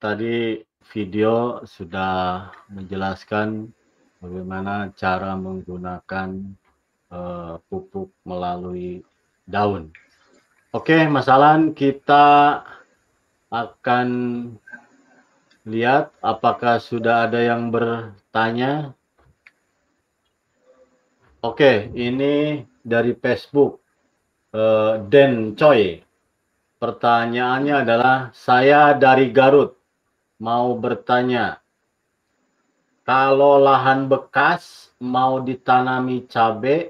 tadi video sudah menjelaskan bagaimana cara menggunakan uh, pupuk melalui daun. Oke, Mas Alan, kita akan lihat apakah sudah ada yang bertanya. Oke, ini dari Facebook. Uh, Den Choi. Pertanyaannya adalah, saya dari Garut, mau bertanya, kalau lahan bekas mau ditanami cabai,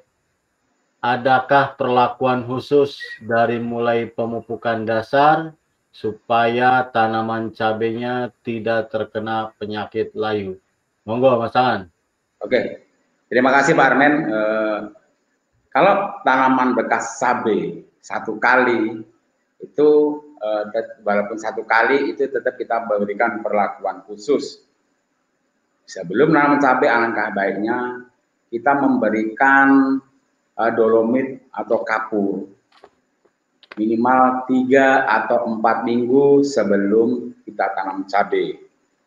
adakah perlakuan khusus dari mulai pemupukan dasar supaya tanaman cabenya tidak terkena penyakit layu? Monggo, Mas Angan. Oke, terima kasih Pak Armen. Uh, kalau tanaman bekas cabai satu kali itu uh, walaupun satu kali itu tetap kita berikan perlakuan khusus. Sebelum nanam cabai alangkah baiknya kita memberikan uh, dolomit atau kapur minimal tiga atau empat minggu sebelum kita tanam cabai.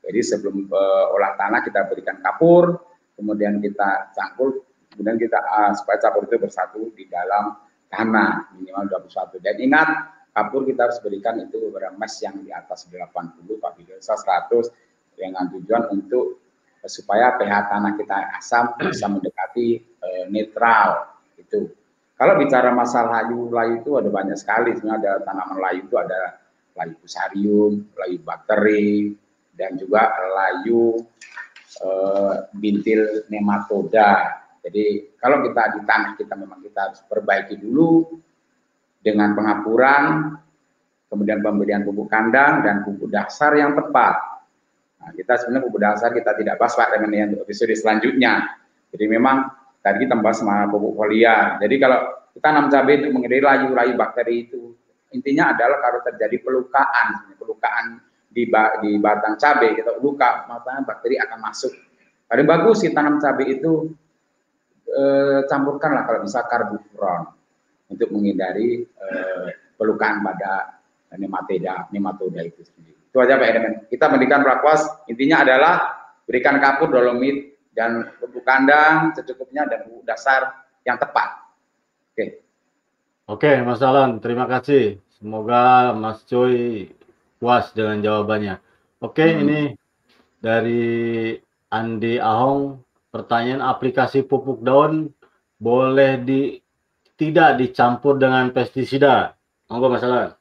Jadi sebelum uh, olah tanah kita berikan kapur, kemudian kita cangkul, kemudian kita uh, supaya kapur itu bersatu di dalam tanah minimal 21. Dan ingat kapur kita harus berikan itu mes yang di atas 80 apabila 100 dengan tujuan untuk eh, supaya pH tanah kita asam bisa mendekati e, netral itu. Kalau bicara masalah layu, layu itu ada banyak sekali. Sebenarnya ada tanaman layu itu ada layu fusarium, layu bakteri, dan juga layu e, bintil nematoda. Jadi kalau kita di tanah kita memang kita harus perbaiki dulu dengan pengapuran, kemudian pemberian pupuk kandang dan pupuk dasar yang tepat. Nah, kita sebenarnya pupuk dasar kita tidak bahas Pak dengan yang episode selanjutnya. Jadi memang tadi kita bahas sama pupuk foliar. Jadi kalau kita tanam cabai untuk menghindari layu-layu bakteri itu, intinya adalah kalau terjadi pelukaan, pelukaan di, di batang cabai, kita luka, maka bakteri akan masuk. Paling bagus sih tanam cabai itu eh, campurkanlah kalau bisa karbofuran untuk menghindari uh, pelukan pada nematoda nematoda itu sendiri. Itu aja Pak Edemen. Kita berikan prakwas intinya adalah berikan kapur dolomit dan pupuk kandang secukupnya dan pupuk dasar yang tepat. Oke. Oke, Mas Alan, terima kasih. Semoga Mas Choi puas dengan jawabannya. Oke, hmm. ini dari Andi Ahong, pertanyaan aplikasi pupuk daun boleh di tidak dicampur dengan pestisida. Monggo Mas Alan.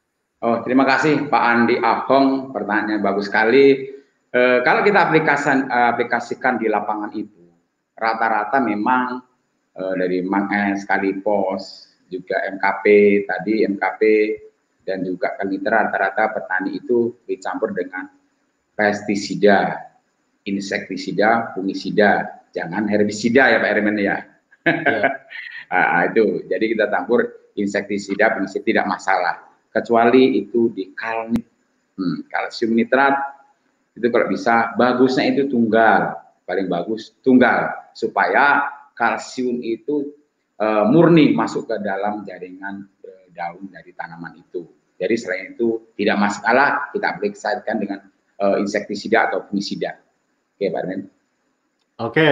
Oh, terima kasih Pak Andi Ahong, pertanyaan bagus sekali. E, kalau kita aplikasikan, aplikasikan di lapangan itu, rata-rata memang e, dari Manges, Kalipos, juga MKP tadi MKP dan juga Kalitra rata-rata petani itu dicampur dengan pestisida, insektisida, fungisida, jangan herbisida ya Pak Ermen ya. ya. Nah, itu. Jadi kita campur insektisida, pengisit tidak masalah. Kecuali itu di kalnit, hmm, kalsium nitrat, itu kalau bisa bagusnya itu tunggal, paling bagus tunggal supaya kalsium itu e, murni masuk ke dalam jaringan e, daun dari tanaman itu. Jadi selain itu tidak masalah kita aplikasikan dengan e, insektisida atau fungisida. Oke, Pak. Oke,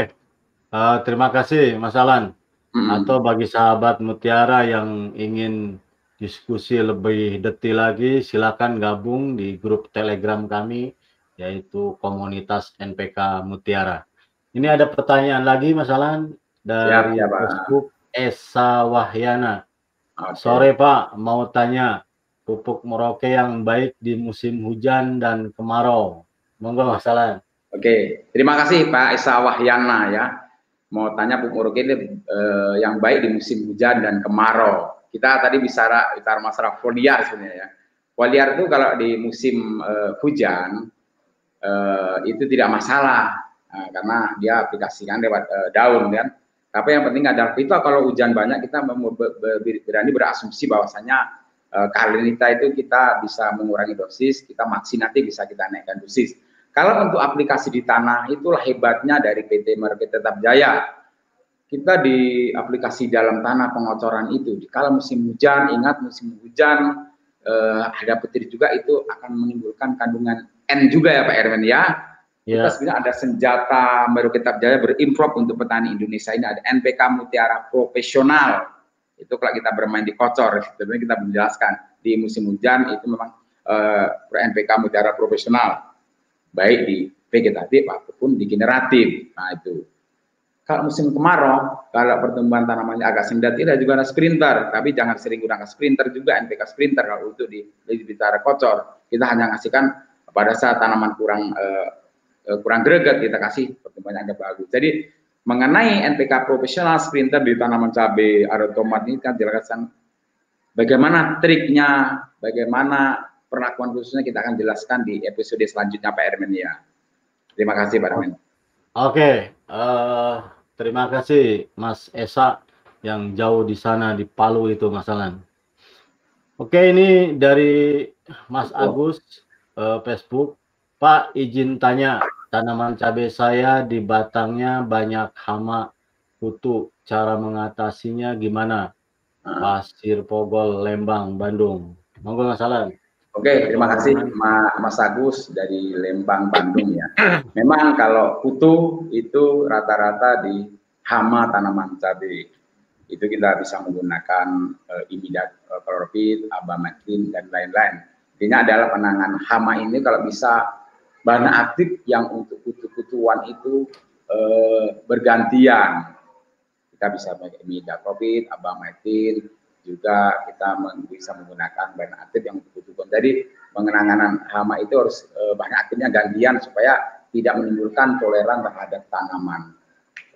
uh, terima kasih Mas Alan. Atau bagi sahabat Mutiara yang ingin diskusi lebih detail lagi, silakan gabung di grup Telegram kami, yaitu komunitas NPK Mutiara. Ini ada pertanyaan lagi, Mas Alan, dari ya, Facebook Esa Wahyana. Okay. Sore Pak, mau tanya pupuk Merauke yang baik di musim hujan dan kemarau. Monggo Mas Alan. Oke, terima kasih Pak Esa Wahyana ya mau tanya pupuk ini eh, yang baik di musim hujan dan kemarau. Kita tadi bicara bicara masalah foliar sebenarnya ya. Foliar itu kalau di musim eh, hujan eh, itu tidak masalah nah, karena dia aplikasikan lewat eh, daun kan. Tapi yang penting adalah itu kalau hujan banyak kita berani berasumsi bahwasanya eh, kalinita itu kita bisa mengurangi dosis, kita maksi nanti bisa kita naikkan dosis kalau untuk aplikasi di tanah, itulah hebatnya dari PT Market Tetap Jaya. Kita di aplikasi dalam tanah pengocoran itu, kalau musim hujan, ingat musim hujan, eh, ada petir juga itu akan menimbulkan kandungan N juga ya Pak Erwin ya. Yeah. Kita sebenarnya ada senjata baru kitab jaya berimprov untuk petani Indonesia ini ada NPK Mutiara Profesional. Itu kalau kita bermain di kocor, sebenarnya kita menjelaskan di musim hujan itu memang uh, eh, NPK Mutiara Profesional, baik di vegetatif ataupun di generatif. Nah itu. Kalau musim kemarau, kalau pertumbuhan tanamannya agak sendat, tidak juga ada sprinter, tapi jangan sering gunakan sprinter juga, NPK sprinter kalau untuk di, bicara kocor. Kita hanya ngasihkan pada saat tanaman kurang uh, Eh, kurang greget kita kasih pertumbuhannya agak bagus. Jadi mengenai NPK profesional sprinter di tanaman cabai atau tomat ini kan jelaskan bagaimana triknya, bagaimana perlakuan khususnya kita akan jelaskan di episode selanjutnya Pak Ermen ya. Terima kasih Pak Ermen. Oke, uh, terima kasih Mas Esa yang jauh di sana di Palu itu masalah. Oke, ini dari Mas Agus uh, Facebook. Pak, izin tanya, tanaman cabai saya di batangnya banyak hama kutu. Cara mengatasinya gimana? Pasir Pogol, Lembang, Bandung. Monggo Mas Alan. Oke, terima kasih Mas Agus dari Lembang, Bandung ya. Memang kalau kutu itu rata-rata di hama tanaman cabai. Itu kita bisa menggunakan uh, imidat uh, kloropit, abametrin, dan lain-lain. Intinya adalah penanganan hama ini kalau bisa bahan aktif yang untuk kutu-kutuan itu eh, bergantian. Kita bisa pakai midacloprid, abamectin, juga kita bisa menggunakan bahan aktif yang kutu-kutuan. Jadi pengenangan hama itu harus eh, bahan aktifnya gantian supaya tidak menimbulkan toleran terhadap tanaman.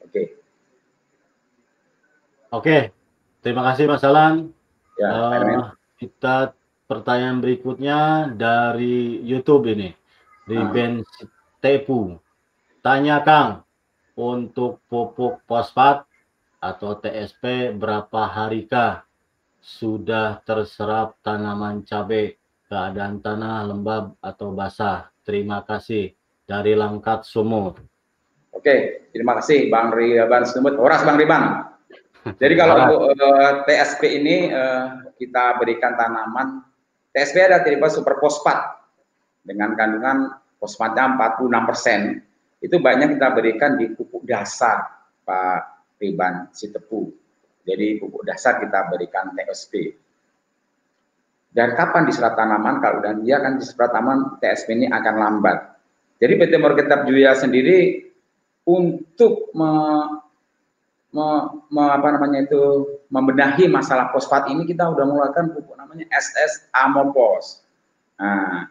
Oke. Oke, terima kasih Mas Alan. Ya, uh, kita pertanyaan berikutnya dari YouTube ini di hmm. Tepu. Tanya Kang, untuk pupuk fosfat atau TSP berapa harikah sudah terserap tanaman cabai keadaan tanah lembab atau basah? Terima kasih dari Langkat Sumut. Oke, terima kasih Bang Riban Sumut. Horas Bang Riban. Jadi kalau untuk uh, eh, TSP ini uh, kita berikan tanaman TSP ada tipe super fosfat dengan kandungan fosfatnya 46 persen, itu banyak kita berikan di pupuk dasar Pak Riban Sitepu. Jadi pupuk dasar kita berikan TSP. Dan kapan diserap tanaman? Kalau dan dia kan diserap tanaman TSP ini akan lambat. Jadi PT Morgetap Julia sendiri untuk me, me, me, apa namanya itu membenahi masalah fosfat ini kita sudah mengeluarkan pupuk namanya SS Amopos. Nah,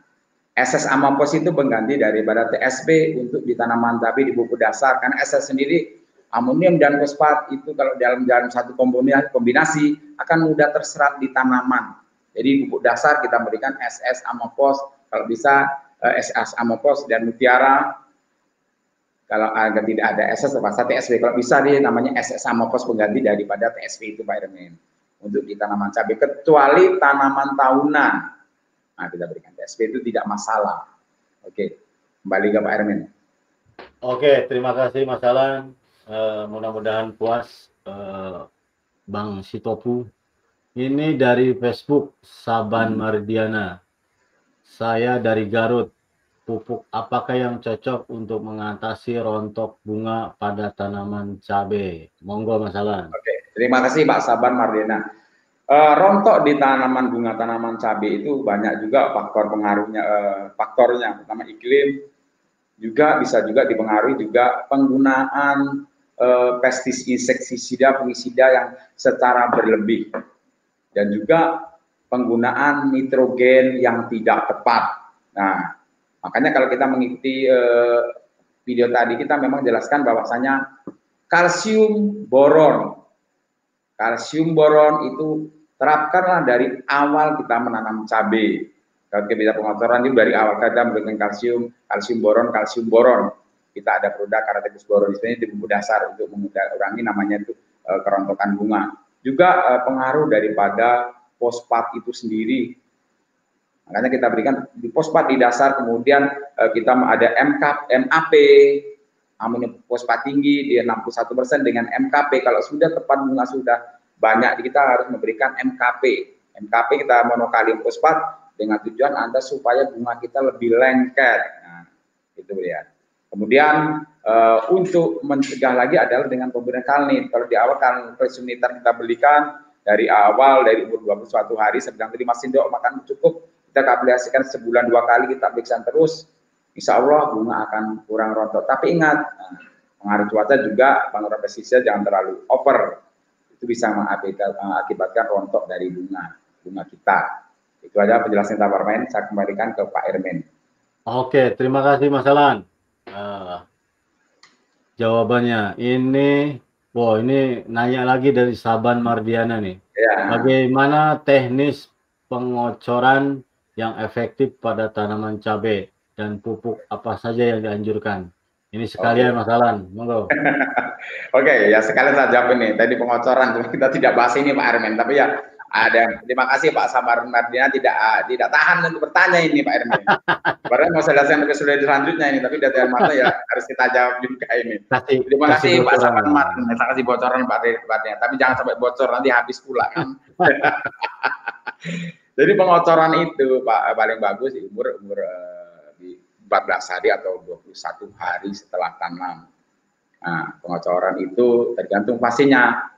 SS Amapos itu pengganti daripada TSP untuk di tanaman tapi di buku dasar karena SS sendiri amonium dan fosfat itu kalau dalam dalam satu kombinasi akan mudah terserap di tanaman. Jadi pupuk dasar kita berikan SS Amapos kalau bisa SS eh, Amapos dan Mutiara kalau agar tidak ada SS terpaksa TSP kalau bisa dia namanya SS Amapos pengganti daripada TSP itu Pak Irmin untuk di tanaman cabai kecuali tanaman tahunan Nah, kita berikan TSP itu tidak masalah. Oke, kembali ke Pak Ermin. Oke, terima kasih Mas Alan. Uh, mudah-mudahan puas uh, Bang Sitopu. Ini dari Facebook Saban hmm. Mardiana. Saya dari Garut. Pupuk apakah yang cocok untuk mengatasi rontok bunga pada tanaman cabai? Monggo Mas Alan. Oke, terima kasih Pak Saban Mardiana. Uh, rontok di tanaman bunga tanaman cabai itu banyak juga faktor pengaruhnya uh, faktornya pertama iklim juga bisa juga dipengaruhi juga penggunaan pestis insektisida fungisida yang secara berlebih dan juga penggunaan nitrogen yang tidak tepat. Nah, makanya kalau kita mengikuti uh, video tadi kita memang jelaskan bahwasanya kalsium boron kalsium boron itu terapkanlah dari awal kita menanam cabai. Kalau kita pengotoran ini dari awal kita memberikan kalsium, kalsium boron, kalsium boron. Kita ada produk karatekus boron di sini di bumbu dasar untuk mengurangi namanya itu e, kerontokan bunga. Juga e, pengaruh daripada fosfat itu sendiri. Makanya kita berikan di fosfat di dasar, kemudian e, kita ada MK, MAP, amonium fosfat tinggi di 61% dengan MKP. Kalau sudah tepat bunga sudah banyak kita harus memberikan MKP. MKP kita monokalium fosfat dengan tujuan Anda supaya bunga kita lebih lengket. Nah, itu ya. Kemudian uh, untuk mencegah lagi adalah dengan pemberian kalnit. Kalau di awal kan presunitan kita belikan dari awal dari umur 21 hari sedang terima sindok makan cukup. Kita aplikasikan sebulan dua kali kita periksa terus. Insya Allah bunga akan kurang rontok. Tapi ingat nah, pengaruh cuaca juga pengaruh pesisir jangan terlalu over. Itu bisa mengakibatkan rontok dari bunga bunga kita. Itu aja penjelasan Tabarmen saya kembalikan ke Pak Ermen oke terima kasih Mas Alan Uh, jawabannya ini, wow ini nanya lagi dari Saban Mardiana nih. Ya. Bagaimana teknis pengocoran yang efektif pada tanaman cabai dan pupuk apa saja yang dianjurkan? Ini sekalian Mas Alan, monggo. Oke, okay, ya sekalian saya jawab ini. Tadi pengocoran, kita tidak bahas ini Pak Armin, tapi ya ada terima kasih Pak Samar Mardina tidak uh, tidak tahan untuk bertanya ini Pak Ermin. Padahal mau saya jelaskan ke sudah selanjutnya ini tapi dari mata ya harus kita jawab juga ini. Kasih, terima kasih, kasih Pak Samar Mardina. Terima kasih bocoran Pak Debatnya. Tapi jangan sampai bocor nanti habis pula kan. Jadi pengocoran itu Pak paling bagus di umur umur uh, di 14 hari atau 21 hari setelah tanam. Nah, pengocoran itu tergantung fasenya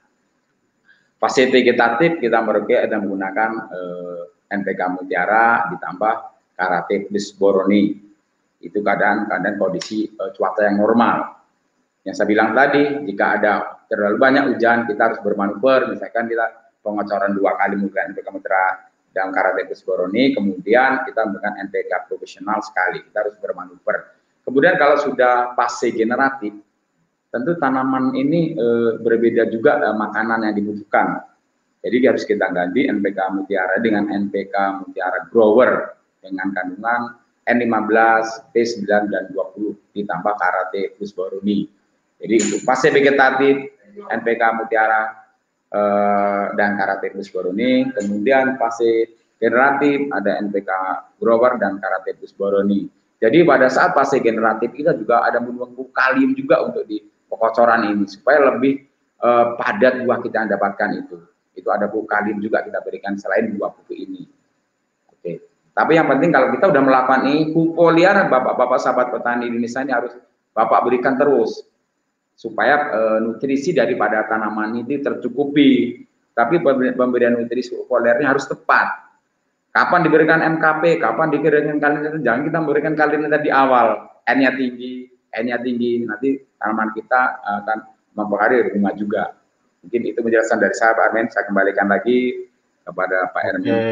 Fase vegetatif kita merugi dan menggunakan eh, NPK Mutiara ditambah Karate plus Boroni. Itu keadaan-keadaan kondisi eh, cuaca yang normal. Yang saya bilang tadi, jika ada terlalu banyak hujan, kita harus bermanuver. Misalkan kita pengocoran dua kali menggunakan NPK Mutiara dan Karate plus Boroni, kemudian kita menggunakan NPK profesional sekali. Kita harus bermanuver. Kemudian kalau sudah fase generatif, tentu tanaman ini e, berbeda juga e, makanan yang dibutuhkan. Jadi harus kita ganti NPK Mutiara dengan NPK Mutiara Grower dengan kandungan N15, T9 dan 20 ditambah Karate plus Boruni. Jadi untuk fase vegetatif NPK Mutiara e, dan Karate plus Boruni, kemudian fase generatif ada NPK Grower dan Karate plus Boruni. Jadi pada saat fase generatif kita juga ada menggunakan kalium juga untuk di pengocoran ini supaya lebih uh, padat buah kita yang dapatkan itu. Itu ada kalium juga kita berikan selain dua pupuk ini. Oke. Tapi yang penting kalau kita udah melakukan ini, pupuk liar bapak-bapak sahabat petani Indonesia ini harus bapak berikan terus supaya uh, nutrisi daripada tanaman ini tercukupi. Tapi pemberian nutrisi foliarnya harus tepat. Kapan diberikan MKP, kapan diberikan kalian jangan kita memberikan kalian di awal, N-nya tinggi, N-nya tinggi, nanti tanaman kita eh, akan mempengaruhi rumah juga. Mungkin itu penjelasan dari saya Pak Armin, saya kembalikan lagi kepada Pak Ermin. Oke,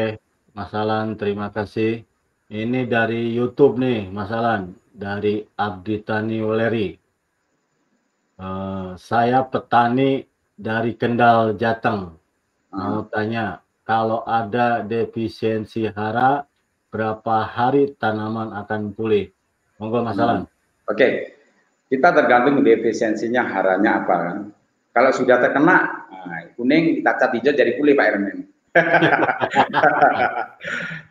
Mas Alan, terima kasih. Ini dari YouTube nih, Mas Alan, dari Abdi Tani Weleri. Uh, saya petani dari Kendal Jateng. Mau hmm. tanya, kalau ada defisiensi hara, berapa hari tanaman akan pulih? Monggo Mas Alan. Hmm. Oke, okay. Kita tergantung defisiensinya haranya apa kan. Kalau sudah terkena nah, kuning kita cat hijau jadi pulih Pak Ermen.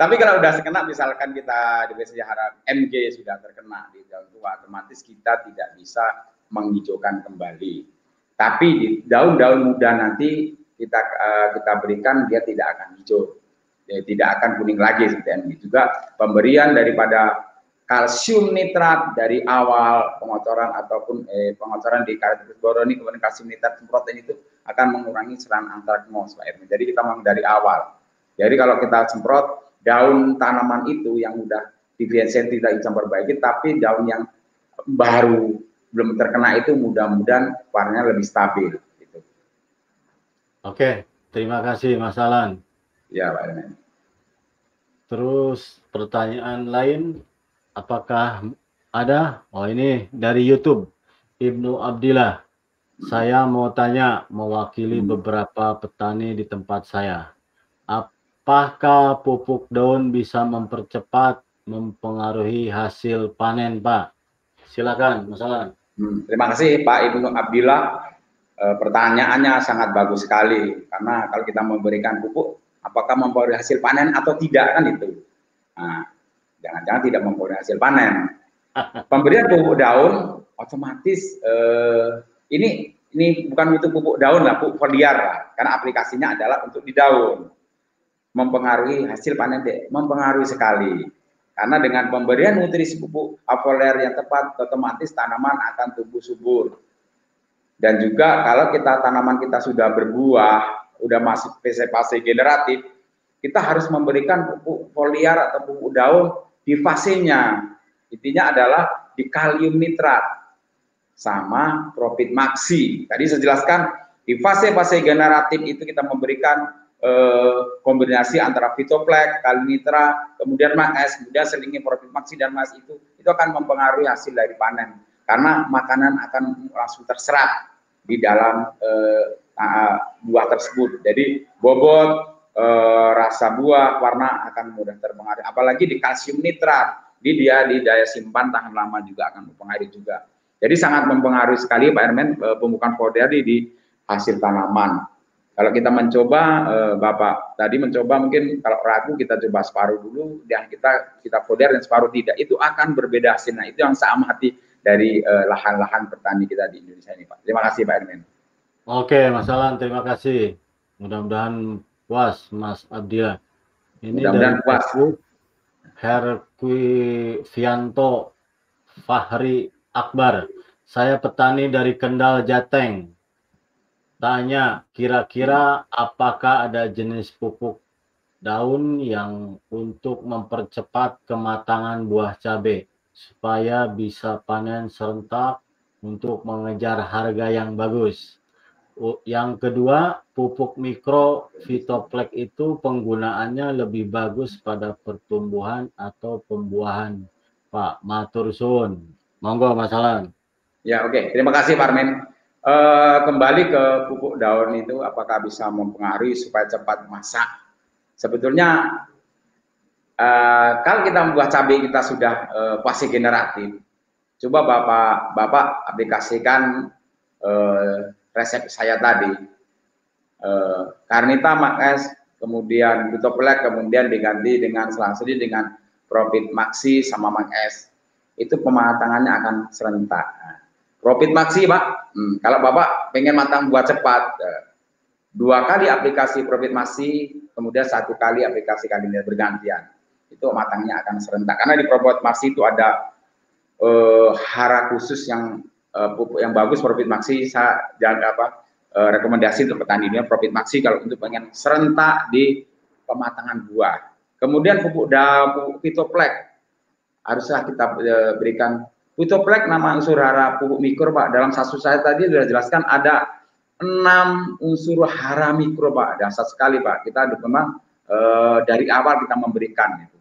Tapi kalau sudah terkena misalkan kita defisiensi hara MG sudah terkena di daun tua, otomatis kita tidak bisa menghijaukan kembali. Tapi di daun-daun muda nanti kita uh, kita berikan dia tidak akan hijau, dia tidak akan kuning lagi seperti ini. Juga pemberian daripada kalsium nitrat dari awal pengocoran ataupun eh, pengocoran di karet boroni kemudian kalsium nitrat semprotan itu akan mengurangi serangan antraknos Pak. Jadi kita memang dari awal. Jadi kalau kita semprot daun tanaman itu yang udah defensen tidak bisa perbaiki, tapi daun yang baru belum terkena itu mudah-mudahan warnanya lebih stabil. Gitu. Oke, terima kasih Mas Alan. Ya Pak Erwin. Terus pertanyaan lain apakah ada? Oh ini dari YouTube Ibnu Abdillah. Saya mau tanya mewakili beberapa petani di tempat saya. Apakah pupuk daun bisa mempercepat mempengaruhi hasil panen, Pak? Silakan, Mas Alan. Hmm, terima kasih Pak Ibnu Abdillah. E, pertanyaannya sangat bagus sekali karena kalau kita memberikan pupuk, apakah mempengaruhi hasil panen atau tidak kan itu. Nah, jangan-jangan tidak memperoleh hasil panen. Pemberian pupuk daun otomatis eh, ini ini bukan untuk pupuk daun lah, pupuk foliar lah, karena aplikasinya adalah untuk di daun. mempengaruhi hasil panen mempengaruhi sekali. Karena dengan pemberian nutrisi pupuk foliar yang tepat, otomatis tanaman akan tumbuh subur. Dan juga kalau kita tanaman kita sudah berbuah, sudah masuk fase-fase generatif, kita harus memberikan pupuk foliar atau pupuk daun di fasenya. Intinya adalah di kalium nitrat sama profit maxi. Tadi saya jelaskan di fase-fase generatif itu kita memberikan eh, kombinasi antara fitoplek, kalinitra, kemudian mas, kemudian selingi profit maksi dan mas itu itu akan mempengaruhi hasil dari panen karena makanan akan langsung terserap di dalam eh, buah tersebut. Jadi bobot, eh, rasa buah, warna akan mudah terpengaruh. Apalagi di kalsium nitrat, di dia di daya simpan tahan lama juga akan mempengaruhi juga. Jadi sangat mempengaruhi sekali Pak Ermen eh, pembukaan foliari di hasil tanaman. Kalau kita mencoba, eh, Bapak tadi mencoba mungkin kalau ragu kita coba separuh dulu, dan kita kita foder dan separuh tidak, itu akan berbeda hasil. Nah itu yang saya amati dari lahan-lahan petani kita di Indonesia ini, Pak. Terima kasih, Pak Erwin. Oke, Mas Alan, terima kasih. Mudah-mudahan puas, Mas Abdia. Ini Mudah-mudahan puas. Herquivianto Fahri Akbar. Saya petani dari Kendal Jateng tanya kira-kira apakah ada jenis pupuk daun yang untuk mempercepat kematangan buah cabai supaya bisa panen serentak untuk mengejar harga yang bagus. Yang kedua, pupuk mikro fitoplek itu penggunaannya lebih bagus pada pertumbuhan atau pembuahan. Pak Matursun. Monggo Mas Alan. Ya, oke. Okay. Terima kasih Pak Armin. Uh, kembali ke pupuk daun itu apakah bisa mempengaruhi supaya cepat masak? Sebetulnya uh, kalau kita membuat cabai kita sudah uh, fase generatif, coba bapak bapak aplikasikan uh, resep saya tadi. Uh, Karnita Makes, kemudian Butopelek, kemudian diganti dengan selanjutnya dengan Profit Maxi sama Makes. Itu pematangannya akan serentak. Nah, Profit maksi Pak. Hmm, kalau Bapak pengen matang buat cepat, eh, dua kali aplikasi profit maksi, kemudian satu kali aplikasi kalinya bergantian. Itu matangnya akan serentak. Karena di profit maksi itu ada uh, hara khusus yang uh, pupuk yang bagus profit maksi. Saya jangan apa uh, rekomendasi untuk petani ini profit maksi kalau untuk pengen serentak di pematangan buah. Kemudian pupuk daun, fitoplek haruslah kita uh, berikan Putoplek nama unsur hara pupuk mikro Pak. Dalam satu saya tadi sudah jelaskan ada enam unsur hara mikro Pak. Dasar sekali Pak. Kita memang dari awal kita memberikan itu.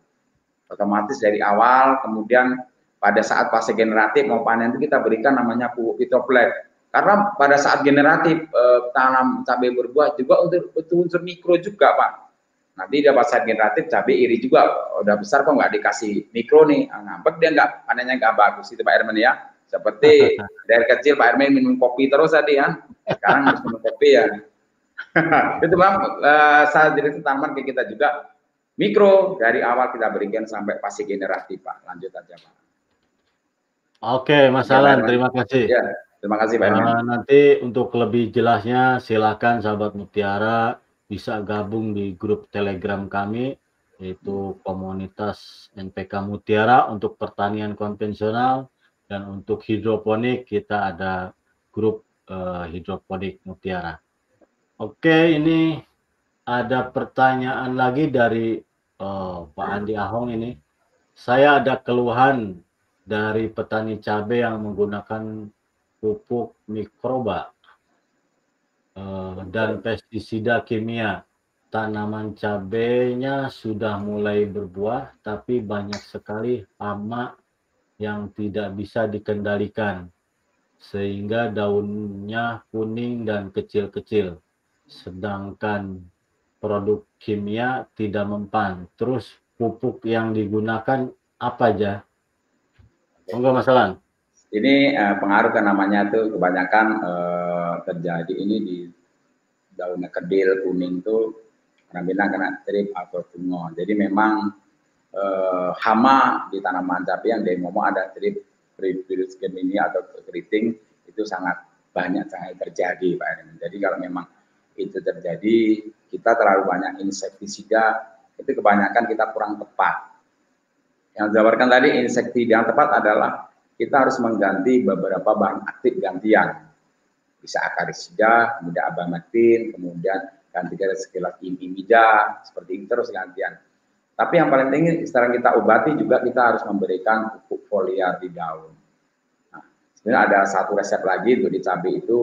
Otomatis dari awal kemudian pada saat fase generatif mau panen itu kita berikan namanya pupuk fitoplek. Karena pada saat generatif e, tanam cabai berbuah juga untuk unsur mikro juga Pak. Nanti dia pas saat generatif cabai iri juga udah besar kok nggak dikasih mikro nih ah, ngambek dia nggak panennya nggak bagus itu Pak Herman ya. Seperti dari kecil Pak Herman minum kopi terus tadi ya. Sekarang harus minum kopi ya. itu bang uh, saya jadi tanaman ke kita juga mikro dari awal kita berikan sampai fase generatif Pak. Lanjut aja Pak. Oke, Mas ya, Alan, terima kasih. Ya, terima kasih Pak. Uh, nanti untuk lebih jelasnya silakan sahabat Mutiara bisa gabung di grup Telegram kami yaitu komunitas NPK Mutiara untuk pertanian konvensional dan untuk hidroponik kita ada grup uh, hidroponik Mutiara. Oke, ini ada pertanyaan lagi dari uh, Pak Andi Ahong ini. Saya ada keluhan dari petani cabai yang menggunakan pupuk mikroba Eh, dan pestisida kimia. Tanaman cabenya sudah mulai berbuah, tapi banyak sekali hama yang tidak bisa dikendalikan, sehingga daunnya kuning dan kecil-kecil. Sedangkan produk kimia tidak mempan. Terus pupuk yang digunakan apa aja? Enggak masalah. Ini uh, pengaruh ke namanya itu kebanyakan uh, terjadi ini di daunnya kedil kuning itu orang bilang kena trip atau bunga. Jadi memang uh, hama di tanaman cabai yang dia ngomong ada trip virus ini atau keriting itu sangat banyak sangat terjadi Pak Erwin. Jadi kalau memang itu terjadi, kita terlalu banyak insektisida, itu kebanyakan kita kurang tepat. Yang dijabarkan tadi insektisida yang tepat adalah kita harus mengganti beberapa bahan aktif gantian. Bisa akarisida, kemudian abamectin, kemudian ganti sekilas imimida, seperti itu terus gantian. Tapi yang paling tinggi sekarang kita obati juga kita harus memberikan pupuk foliar di daun. Nah, sebenarnya ada satu resep lagi untuk di itu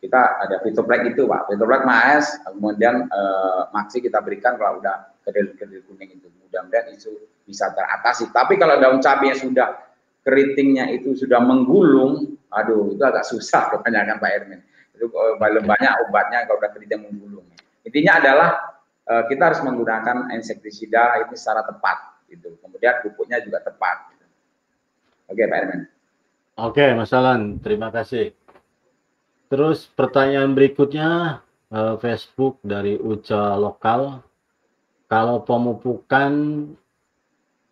kita ada fitoplek itu pak, fitoplek maes, kemudian eh, maksi kita berikan kalau udah kedil-kedil kuning itu, mudah-mudahan itu bisa teratasi. Tapi kalau daun cabai yang sudah keritingnya itu sudah menggulung, aduh itu agak susah kebanyakan Pak Ermin. Itu paling banyak obatnya kalau udah keriting menggulung. Intinya adalah Eh, kita harus menggunakan insektisida itu secara tepat gitu. Kemudian pupuknya juga tepat. Gitu. Oke, Pak Ermen. Oke, Mas Alan, terima kasih. Terus pertanyaan berikutnya uh, Facebook dari Uca Lokal. Kalau pemupukan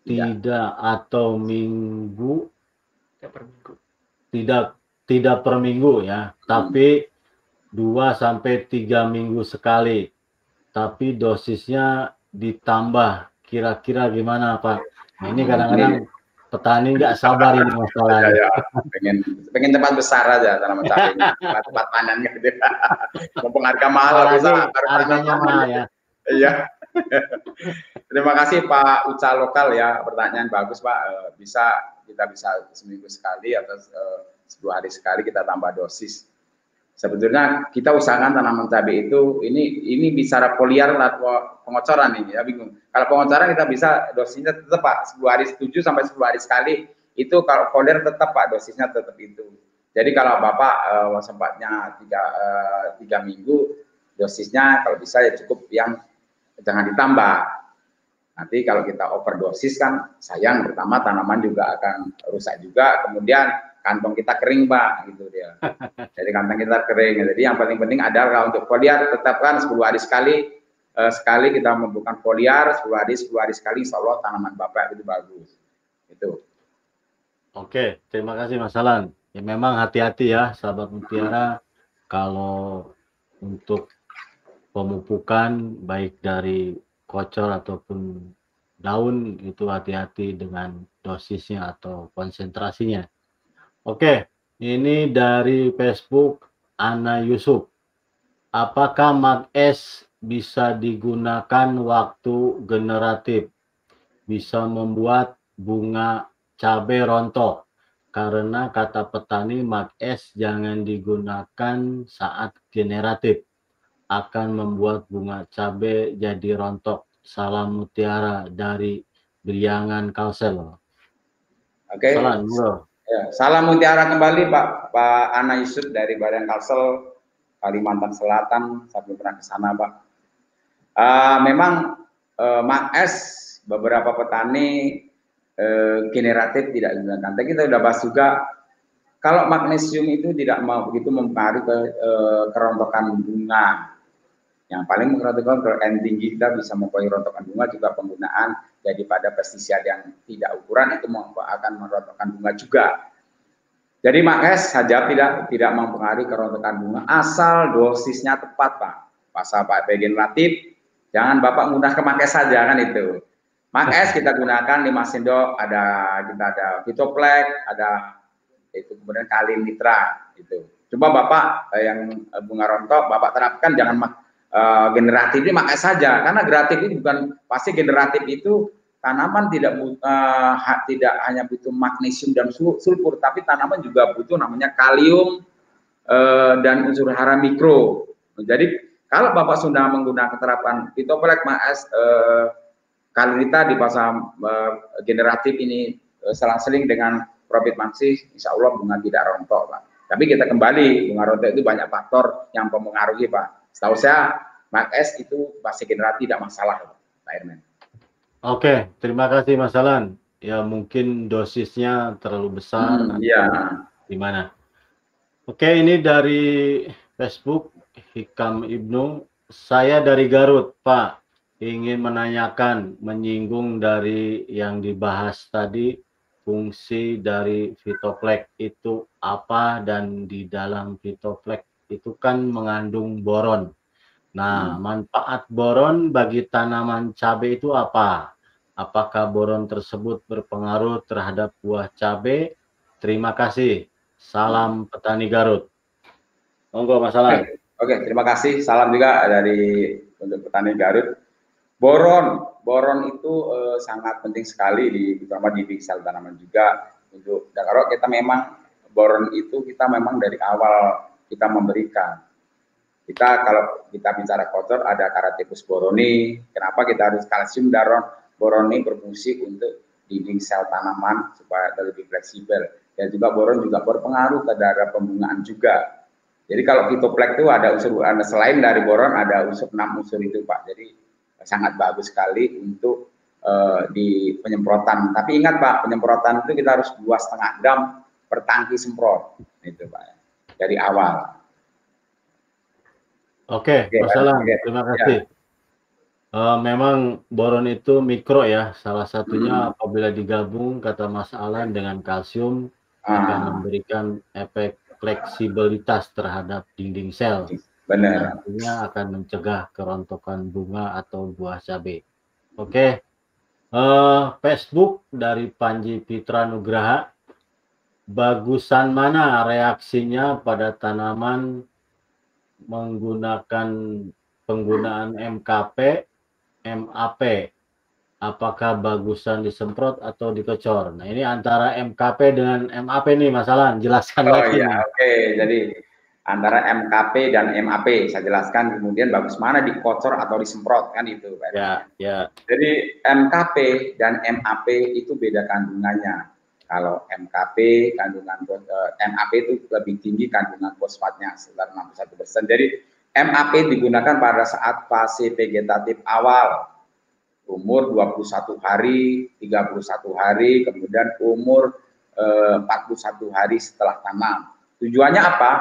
ya. tidak atau minggu tidak per minggu. Tidak tidak per minggu ya, hmm. tapi dua sampai tiga minggu sekali tapi dosisnya ditambah. Kira-kira gimana Pak? Nah, ini kadang-kadang petani nggak sabar ini masalahnya. Ya, ya. Pengen pengen tempat besar aja tanaman cabai tempat, tempat panen gitu. Mumpung harga mahal bisa harganya mahal ya. Iya. Terima kasih Pak Uca Lokal ya pertanyaan bagus Pak. Eh, bisa kita bisa seminggu sekali atau uh, dua hari sekali kita tambah dosis sebetulnya kita usahakan tanaman cabai itu ini ini bicara foliar atau pengocoran ini ya bingung. Kalau pengocoran kita bisa dosisnya tetap Pak 10 hari 7 sampai 10 hari sekali. Itu kalau foliar tetap Pak dosisnya tetap itu. Jadi kalau Bapak uh, sempatnya tiga, uh, tiga minggu dosisnya kalau bisa ya cukup yang jangan ditambah. Nanti kalau kita overdosis kan sayang pertama tanaman juga akan rusak juga. Kemudian kantong kita kering pak. Gitu dia. Jadi kantong kita kering. Jadi yang paling penting adalah untuk foliar tetapkan 10 hari sekali uh, sekali kita membuka foliar 10 hari 10 hari sekali insya Allah tanaman bapak itu bagus. Itu. Oke terima kasih Mas Alan. Ya memang hati-hati ya sahabat mutiara. Kalau untuk pemupukan baik dari kocor ataupun daun itu hati-hati dengan dosisnya atau konsentrasinya Oke, ini dari Facebook Ana Yusuf. Apakah Mag S bisa digunakan waktu generatif? Bisa membuat bunga cabai rontok? Karena kata petani Mag S jangan digunakan saat generatif. Akan membuat bunga cabai jadi rontok. Salam mutiara dari Briangan Kalsel. Oke. Okay. Salam, bro. Ya, salam mutiara kembali Pak Pak Ana Yusuf dari Badan Kalsel Kalimantan Selatan. Saya belum pernah ke sana Pak. Uh, memang uh, Mak S beberapa petani uh, generatif tidak digunakan. Tapi kita sudah bahas juga kalau magnesium itu tidak mau begitu mempengaruhi ke uh, kerontokan bunga. Yang paling mengerontokan ke N tinggi kita bisa mempengaruhi rontokan bunga juga penggunaan daripada pestisida yang tidak ukuran itu akan merontokkan bunga juga. Jadi makes saja tidak tidak mempengaruhi kerontokan bunga asal dosisnya tepat pak. Pasal pak regeneratif jangan bapak mudah ke saja kan itu. Makes kita gunakan lima sendok ada kita ada fitoplek ada itu kemudian kali nitra itu. Coba bapak eh, yang bunga rontok bapak terapkan jangan uh, generatif ini makai saja karena generatif ini bukan pasti generatif itu tanaman tidak uh, tidak hanya butuh magnesium dan sulfur tapi tanaman juga butuh namanya kalium uh, dan unsur hara mikro. Jadi kalau Bapak sudah menggunakan terapan fitoplek mas uh, kalorita di pasar uh, generatif ini uh, selang-seling dengan profit maxi, insya Allah bunga tidak rontok, Pak. Tapi kita kembali, bunga rontok itu banyak faktor yang mempengaruhi, Pak. Setahu saya Mark S itu masih generasi tidak masalah, Pak Herman. Oke, terima kasih Mas Alan. Ya mungkin dosisnya terlalu besar. Hmm, iya. Gimana? Oke, ini dari Facebook Hikam Ibnu. Saya dari Garut, Pak. Ingin menanyakan, menyinggung dari yang dibahas tadi, fungsi dari fitoplek itu apa dan di dalam fitoplek itu kan mengandung boron Nah, hmm. manfaat boron bagi tanaman cabai itu apa? Apakah boron tersebut berpengaruh terhadap buah cabai? Terima kasih. Salam petani Garut. Monggo masalah. Oke, oke, terima kasih. Salam juga dari untuk petani Garut. Boron, boron itu eh, sangat penting sekali di terutama di sel tanaman juga untuk dan kalau kita memang boron itu kita memang dari awal kita memberikan kita kalau kita bicara kotor ada karatipus boroni. Kenapa kita harus kalsium daron boroni berfungsi untuk dinding sel tanaman supaya lebih fleksibel. Dan juga boron juga berpengaruh terhadap pembungaan juga. Jadi kalau fitoplek itu ada unsur selain dari boron ada unsur enam unsur itu Pak. Jadi sangat bagus sekali untuk uh, di penyemprotan. Tapi ingat Pak, penyemprotan itu kita harus dua setengah dam per tangki semprot. Itu Pak. Dari awal. Oke, okay, Salam. Okay. Terima kasih. Ya. Uh, memang boron itu mikro ya. Salah satunya hmm. apabila digabung kata Mas Alan dengan kalsium ah. akan memberikan efek fleksibilitas terhadap dinding sel. Benar. Artinya akan mencegah kerontokan bunga atau buah cabai. Oke. Okay. Uh, eh, Facebook dari Panji Pitra Nugraha. Bagusan mana reaksinya pada tanaman menggunakan penggunaan MKP, MAP, apakah bagusan disemprot atau dikecor? Nah ini antara MKP dengan MAP nih masalah, jelaskan oh, lagi. iya, oke. Okay. Jadi antara MKP dan MAP saya jelaskan kemudian bagus mana dikocor atau disemprot kan itu Pak. Ya, ya. Jadi MKP dan MAP itu beda kandungannya. Kalau MKP kandungan eh, MAP itu lebih tinggi kandungan fosfatnya sekitar 61 persen. Jadi MAP digunakan pada saat fase vegetatif awal umur 21 hari, 31 hari, kemudian umur eh, 41 hari setelah tanam. Tujuannya apa?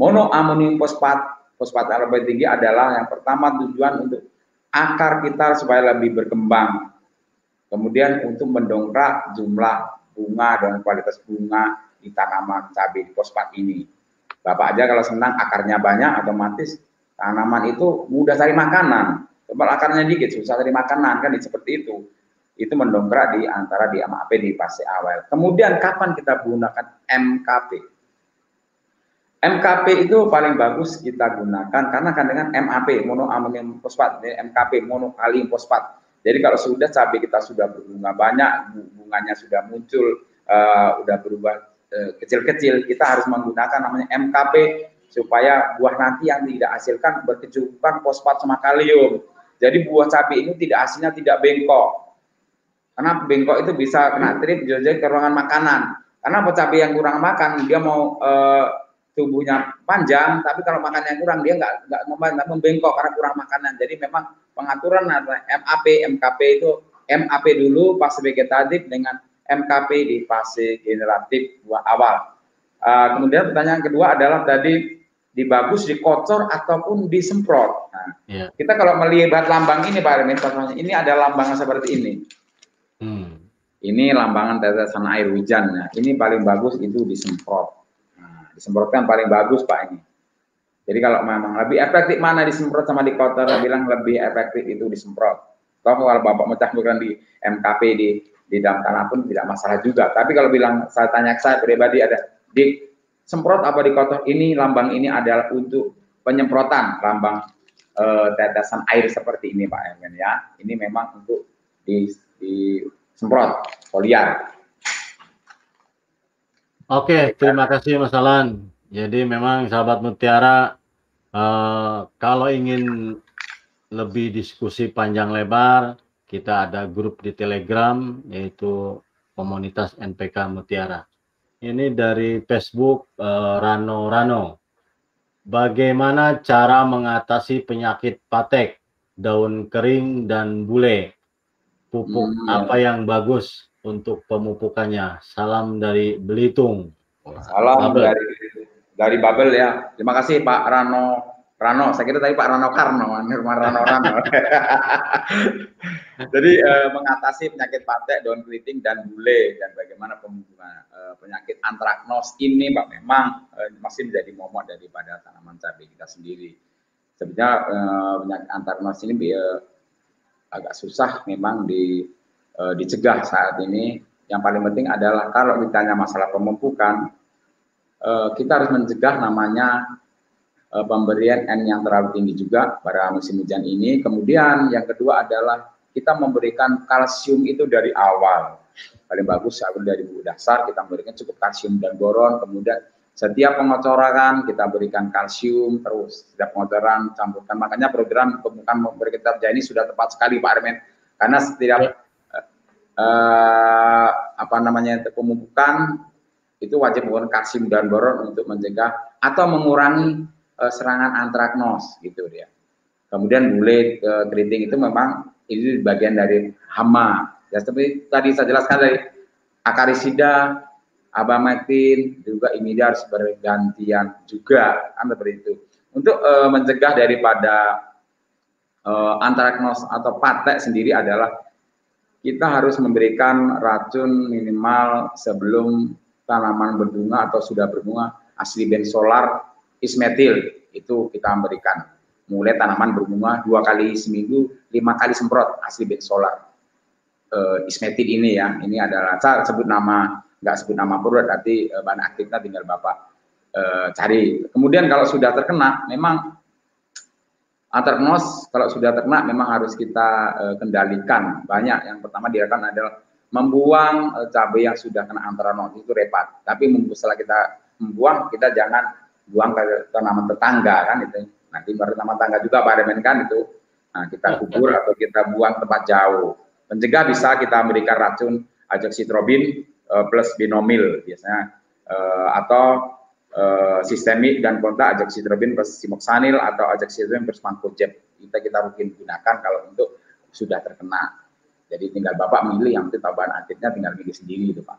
Monoamonium fosfat, fosfat yang lebih tinggi adalah yang pertama tujuan untuk akar kita supaya lebih berkembang. Kemudian untuk mendongkrak jumlah bunga dan kualitas bunga di tanaman cabai di fosfat ini. Bapak aja kalau senang akarnya banyak, otomatis tanaman itu mudah cari makanan. Kalau akarnya dikit, susah cari makanan, kan seperti itu. Itu mendongkrak di antara di MAP di fase awal. Kemudian kapan kita gunakan MKP? MKP itu paling bagus kita gunakan karena kan dengan MAP monoamonium fosfat, MKP monokalium fosfat jadi kalau sudah cabai kita sudah berbunga banyak, bunganya sudah muncul, uh, udah berubah eh, kecil-kecil, uh, kita harus menggunakan namanya MKP supaya buah nanti yang tidak hasilkan berkecukupan fosfat sama kalium. Jadi buah cabai ini tidak hasilnya tidak bengkok. Karena bengkok itu bisa kena trip jadi ke ruangan makanan. Karena cabai yang kurang makan, dia mau uh, tubuhnya panjang, tapi kalau makannya kurang dia nggak nggak membengkok karena kurang makanan. Jadi memang pengaturan antara MAP, MKP itu MAP dulu fase vegetatif dengan MKP di fase generatif buah awal. Uh, kemudian pertanyaan kedua adalah tadi dibagus dikocor ataupun disemprot. Nah, yeah. Kita kalau melihat lambang ini Pak Armin, ini ada lambang seperti ini. Hmm. Ini lambangan tetesan air hujan. Nah, ini paling bagus itu disemprot disemprotkan paling bagus Pak ini. Jadi kalau memang lebih efektif mana disemprot sama di kotor, bilang lebih efektif itu disemprot. Kalau kalau Bapak mencampurkan di MKP di di dalam tanah pun tidak masalah juga. Tapi kalau bilang saya tanya saya pribadi ada di semprot apa di kotor ini lambang ini adalah untuk penyemprotan lambang e, tetesan air seperti ini Pak Emen ya. Ini memang untuk di, di semprot foliar. Oke, terima kasih Mas Alan. Jadi memang sahabat Mutiara, eh, kalau ingin lebih diskusi panjang lebar, kita ada grup di Telegram yaitu komunitas NPK Mutiara. Ini dari Facebook eh, Rano Rano. Bagaimana cara mengatasi penyakit patek, daun kering dan bule? Pupuk hmm. apa yang bagus untuk pemupukannya. Salam dari Belitung. Salam Babel. dari dari Babel ya. Terima kasih Pak Rano Rano. Saya kira tadi Pak Rano Karno, Nirma Rano Rano. Jadi eh, mengatasi penyakit patek, daun keriting dan bule dan bagaimana pemupukan eh, penyakit antraknos ini Pak memang eh, masih menjadi momok daripada tanaman cabai kita sendiri. sebenarnya uh, penyakit antarnos ini uh, agak susah memang di uh, dicegah saat ini. Yang paling penting adalah kalau ditanya masalah pemupukan, uh, kita harus mencegah namanya uh, pemberian N yang terlalu tinggi juga pada musim hujan ini. Kemudian yang kedua adalah kita memberikan kalsium itu dari awal. Paling bagus dari buku dasar kita memberikan cukup kalsium dan boron, kemudian setiap pengocoran kita berikan kalsium terus. Setiap pengocoran campurkan. Makanya program pembukaan memberi kitab ini sudah tepat sekali Pak Armin. Karena setiap uh, apa namanya pemupukan itu wajib menggunakan kalsium dan boron untuk mencegah atau mengurangi uh, serangan antraknos gitu dia. Kemudian bule uh, keriting itu memang itu bagian dari hama. Ya seperti tadi saya jelaskan dari akarisida, abamectin juga imida harus bergantian juga kan seperti itu untuk uh, mencegah daripada uh, antraknos atau patek sendiri adalah kita harus memberikan racun minimal sebelum tanaman berbunga atau sudah berbunga. Asli bensolar ismetil itu kita berikan. Mulai tanaman berbunga dua kali seminggu lima kali semprot asli bensolar uh, ismetil ini ya ini adalah saya sebut nama nggak sebut nama produk, nanti uh, bahan aktifnya tinggal Bapak uh, cari. Kemudian kalau sudah terkena, memang antraknos kalau sudah terkena memang harus kita uh, kendalikan. Banyak yang pertama dilakukan adalah membuang uh, cabai yang sudah kena antraknos itu repot. Tapi setelah kita membuang, kita jangan buang ke tanaman tetangga kan itu. Nanti tanaman tetangga juga Pak Demen kan itu. Nah, kita kubur atau kita buang tempat jauh. Mencegah bisa kita memberikan racun azoxystrobin uh, plus binomil biasanya uh, atau uh, sistemik dan kontak azoxystrobin plus simoksanil atau azoxystrobin plus mankojeb kita kita mungkin gunakan kalau untuk sudah terkena. Jadi tinggal Bapak milih yang itu tambahan aktifnya tinggal milih sendiri itu Pak.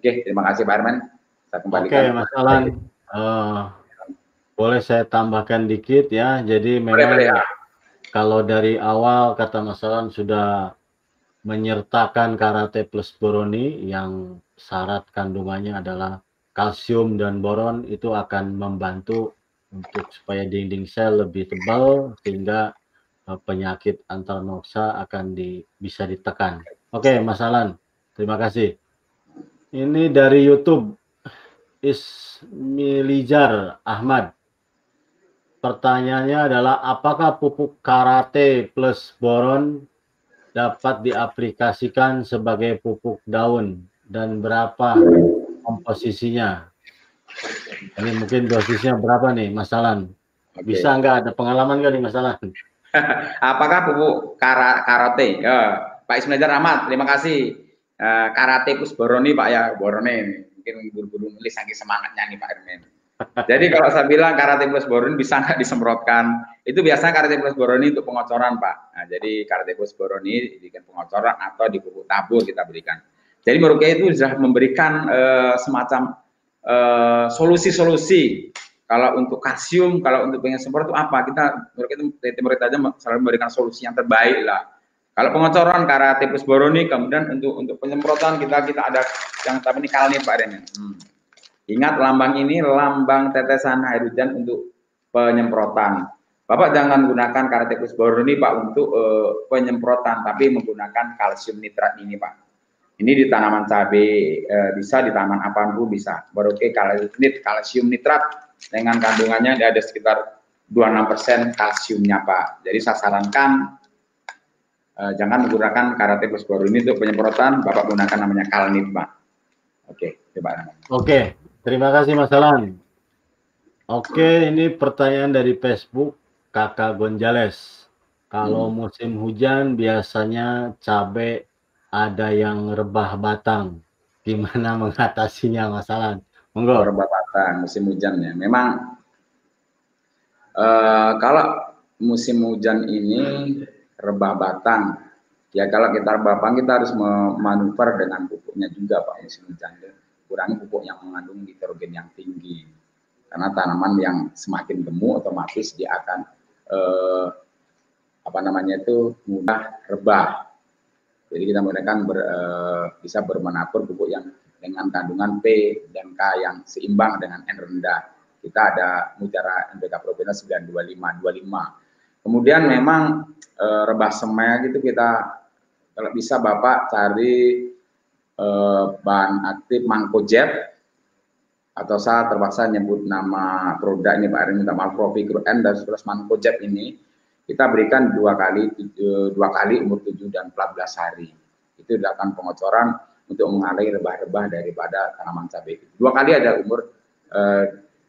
Oke, terima kasih Pak Herman. Saya kembalikan. Oke, Mas Alan. Uh, boleh saya tambahkan dikit ya. Jadi memang boleh, boleh, ya. kalau dari awal kata Mas Alan sudah menyertakan karate plus boroni yang syarat kandungannya adalah kalsium dan boron itu akan membantu untuk supaya dinding sel lebih tebal sehingga uh, penyakit antarnoksa akan di, bisa ditekan. Oke, okay, Mas Alan, terima kasih. Ini dari YouTube Ismilijar Ahmad. Pertanyaannya adalah apakah pupuk karate plus boron dapat diaplikasikan sebagai pupuk daun dan berapa komposisinya? Ini mungkin dosisnya berapa nih, Mas Alan? Okay. Bisa nggak ada pengalaman nggak nih, Mas Alan? Apakah pupuk kara karate? Ya, Pak Ismail Rahmat, terima kasih. Uh, karate plus boroni Pak ya, borone. Mungkin buru-buru nulis saking semangatnya nih Pak Ermen. Jadi kalau saya bilang karate plus boron bisa nggak disemprotkan? Itu biasanya karate plus boron untuk pengocoran, Pak. Nah, jadi karate plus boron ini diberikan pengocoran atau di pupuk tabur kita berikan. Jadi Merukia itu sudah memberikan uh, semacam uh, solusi-solusi. Kalau untuk kalsium, kalau untuk pengen semprot itu apa? Kita Merukia itu timur aja selalu memberikan solusi yang terbaik lah. Kalau pengocoran karate plus boroni, kemudian untuk untuk penyemprotan kita kita ada yang tapi ini kalni Pak Remen. Hmm Ingat lambang ini lambang tetesan air hujan untuk penyemprotan. Bapak jangan gunakan kartekus boron ini Pak untuk uh, penyemprotan, tapi menggunakan kalsium nitrat ini Pak. Ini di tanaman cabai uh, bisa, di tanaman apa pun bisa. Baru ke kalsium nitrat dengan kandungannya ada sekitar 26% kalsiumnya Pak. Jadi saya sarankan uh, jangan menggunakan karate boron ini untuk penyemprotan, Bapak gunakan namanya kalnit Pak. Oke, coba. Oke, Terima kasih Mas Alan. Oke, ini pertanyaan dari Facebook Kakak Gonjales. Kalau hmm. musim hujan biasanya cabai ada yang rebah batang. Gimana mengatasinya Mas Alan? Monggo. Rebah batang musim hujan ya. Memang uh, kalau musim hujan ini rebah batang, ya kalau kita rebah batang kita harus memanuver dengan pupuknya juga Pak musim hujan kurangi pupuk yang mengandung nitrogen yang tinggi. Karena tanaman yang semakin gemuk otomatis dia akan eh, apa namanya itu mudah rebah. Jadi kita menggunakan ber, eh, bisa bermenapur pupuk yang dengan kandungan P dan K yang seimbang dengan N rendah. kita ada Mutiara NPK Provena 925 25. Kemudian memang e, rebah semek itu kita kalau bisa Bapak cari e, bahan aktif mangkojet atau saya terpaksa nyebut nama produk ini Pak Erin minta maaf Propicro N dan 11 mangkojet ini kita berikan dua kali dua kali umur 7 dan 14 hari. Itu dilakukan pengocoran untuk mengaliri rebah-rebah daripada tanaman cabai. Dua kali ada umur eh,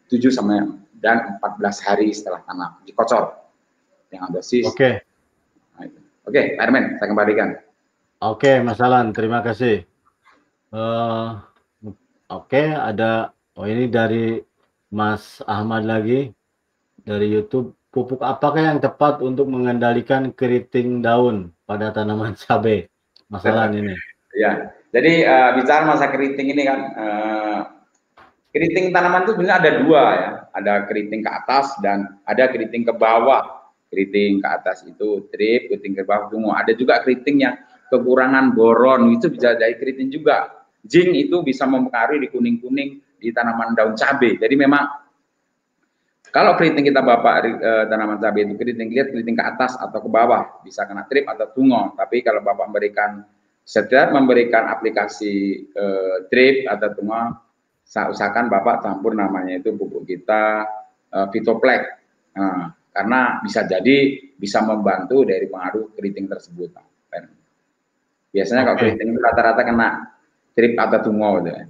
7 sampai dan 14 hari setelah tanam dikocor dengan dosis. Oke. Okay. Nah, Oke, okay, Pak Ermen, saya kembalikan. Oke, okay, Mas Alan, terima kasih. Uh, Oke, okay, ada oh ini dari Mas Ahmad lagi dari YouTube pupuk apakah yang tepat untuk mengendalikan keriting daun pada tanaman cabai? Masalah ini. Ya, jadi uh, bicara masa keriting ini kan, uh, keriting tanaman itu sebenarnya ada dua ya, ada keriting ke atas dan ada keriting ke bawah. Keriting ke atas itu trip, keriting ke bawah bunga. Ada juga keriting yang kekurangan boron, itu bisa dari keriting juga. Zinc itu bisa mempengaruhi di kuning-kuning di tanaman daun cabai. Jadi memang kalau keriting kita bapak e, tanaman cabai itu keriting lihat keriting ke atas atau ke bawah bisa kena trip atau tungo. Tapi kalau bapak memberikan setiap memberikan aplikasi e, trip atau tungo, usahakan bapak campur namanya itu pupuk kita e, Fitoplex. Nah, karena bisa jadi bisa membantu dari pengaruh keriting tersebut. Biasanya okay. kalau keriting itu rata-rata kena trip atau tungo gitu.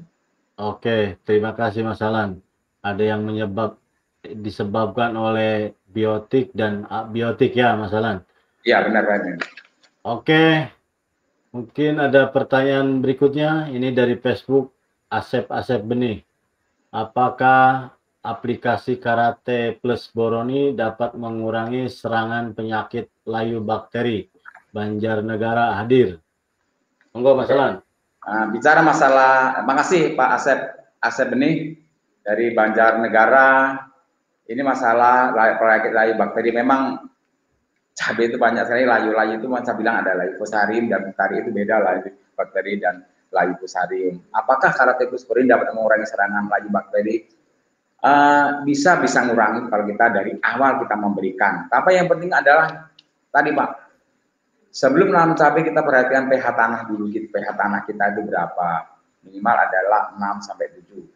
Oke, terima kasih Mas Alan. Ada yang menyebab disebabkan oleh biotik dan abiotik ya Mas Alan? Iya benar benar. Oke, mungkin ada pertanyaan berikutnya. Ini dari Facebook Asep Asep Benih. Apakah aplikasi Karate Plus Boroni dapat mengurangi serangan penyakit layu bakteri? Banjarnegara hadir. Monggo Mas Alan. Uh, bicara masalah, makasih Pak Asep Asep Benih dari Banjarnegara ini masalah penyakit layu bakteri memang cabai itu banyak sekali layu-layu itu saya bilang ada layu fusarium dan bakteri itu beda layu bakteri dan layu fusarium. Apakah karatekusporin dapat mengurangi serangan layu bakteri? Uh, bisa bisa mengurangi kalau kita dari awal kita memberikan. Tapi yang penting adalah tadi Pak, sebelum nanam cabai kita perhatikan pH tanah dulu, pH tanah kita itu berapa? Minimal adalah 6 sampai 7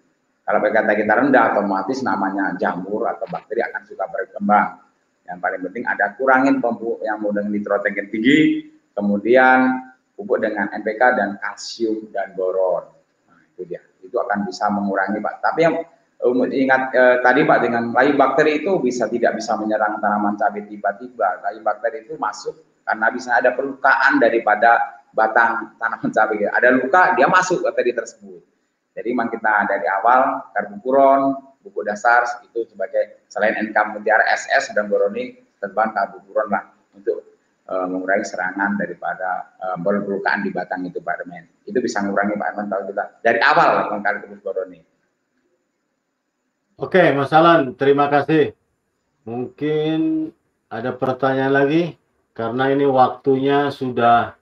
kalau pH kita rendah, otomatis namanya jamur atau bakteri akan suka berkembang. Yang paling penting ada kurangin pupuk yang dengan nitrogen tinggi, kemudian pupuk dengan NPK dan kalsium dan boron. Nah, itu dia. Itu akan bisa mengurangi, Pak. Tapi yang um, ingat eh, tadi Pak dengan layu bakteri itu bisa tidak bisa menyerang tanaman cabai tiba-tiba. Layu bakteri itu masuk karena bisa ada perlukaan daripada batang tanaman cabai. Ada luka, dia masuk bakteri tersebut. Jadi memang kita dari awal karbupuron, buku dasar itu sebagai selain NK Mutiara SS dan Boroni terbang karbupuron lah untuk uh, mengurangi serangan daripada uh, perlukaan di batang itu Pak Remen. Itu bisa mengurangi Pak Remen kalau kita dari awal mengkali Boroni. Oke, Mas Alan, terima kasih. Mungkin ada pertanyaan lagi karena ini waktunya sudah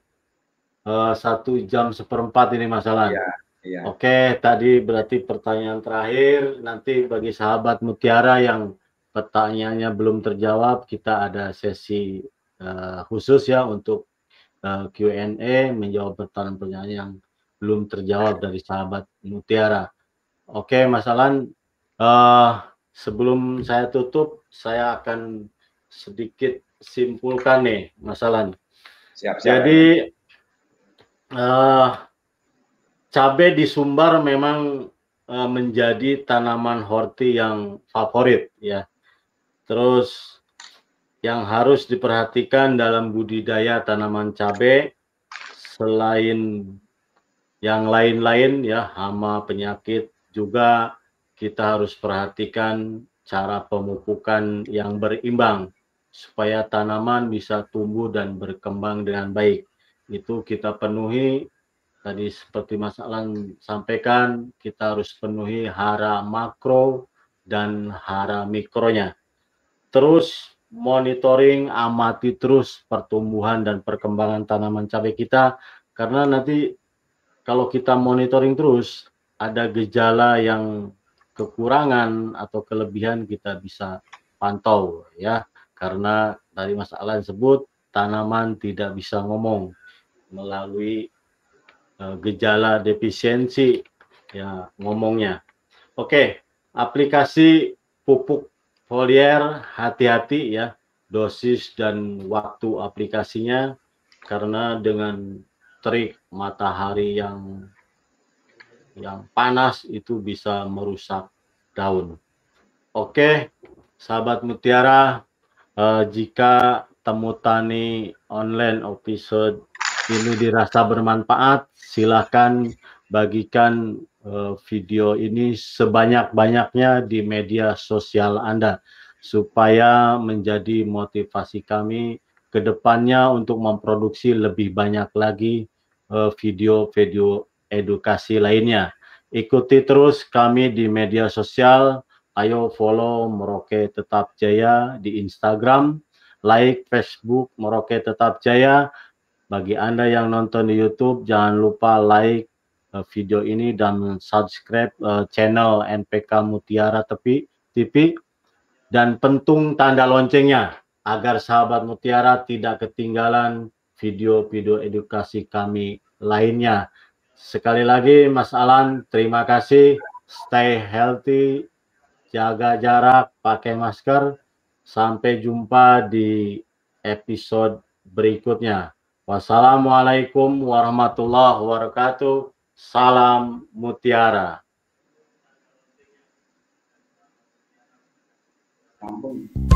uh, satu jam seperempat ini Mas Alan. Ya. Iya. Oke, tadi berarti pertanyaan terakhir. Nanti bagi sahabat Mutiara yang pertanyaannya belum terjawab, kita ada sesi uh, khusus ya untuk uh, Q&A menjawab pertanyaan-pertanyaan yang belum terjawab dari sahabat Mutiara. Oke, Mas Alan, uh, sebelum saya tutup, saya akan sedikit simpulkan nih, Mas Alan. Siap, siap. Jadi uh, cabai di Sumbar memang uh, menjadi tanaman horti yang favorit ya. Terus yang harus diperhatikan dalam budidaya tanaman cabai selain yang lain-lain ya hama penyakit juga kita harus perhatikan cara pemupukan yang berimbang supaya tanaman bisa tumbuh dan berkembang dengan baik. Itu kita penuhi Tadi seperti Mas Alan sampaikan, kita harus penuhi hara makro dan hara mikronya. Terus monitoring, amati terus pertumbuhan dan perkembangan tanaman cabai kita, karena nanti kalau kita monitoring terus, ada gejala yang kekurangan atau kelebihan kita bisa pantau ya karena tadi Mas Alan sebut tanaman tidak bisa ngomong melalui gejala defisiensi ya ngomongnya. Oke, aplikasi pupuk foliar hati-hati ya dosis dan waktu aplikasinya karena dengan terik matahari yang yang panas itu bisa merusak daun. Oke, sahabat mutiara, eh, jika temu tani online episode ini dirasa bermanfaat, silakan bagikan eh, video ini sebanyak-banyaknya di media sosial Anda supaya menjadi motivasi kami ke depannya untuk memproduksi lebih banyak lagi eh, video-video edukasi lainnya. Ikuti terus kami di media sosial. Ayo follow Merauke Tetap Jaya di Instagram, like Facebook Merauke Tetap Jaya. Bagi Anda yang nonton di YouTube, jangan lupa like uh, video ini dan subscribe uh, channel NPK Mutiara Tepi TV dan pentung tanda loncengnya agar sahabat Mutiara tidak ketinggalan video-video edukasi kami lainnya. Sekali lagi Mas Alan, terima kasih. Stay healthy, jaga jarak, pakai masker. Sampai jumpa di episode berikutnya. Wassalamualaikum warahmatullahi wabarakatuh. Salam mutiara. Kampung.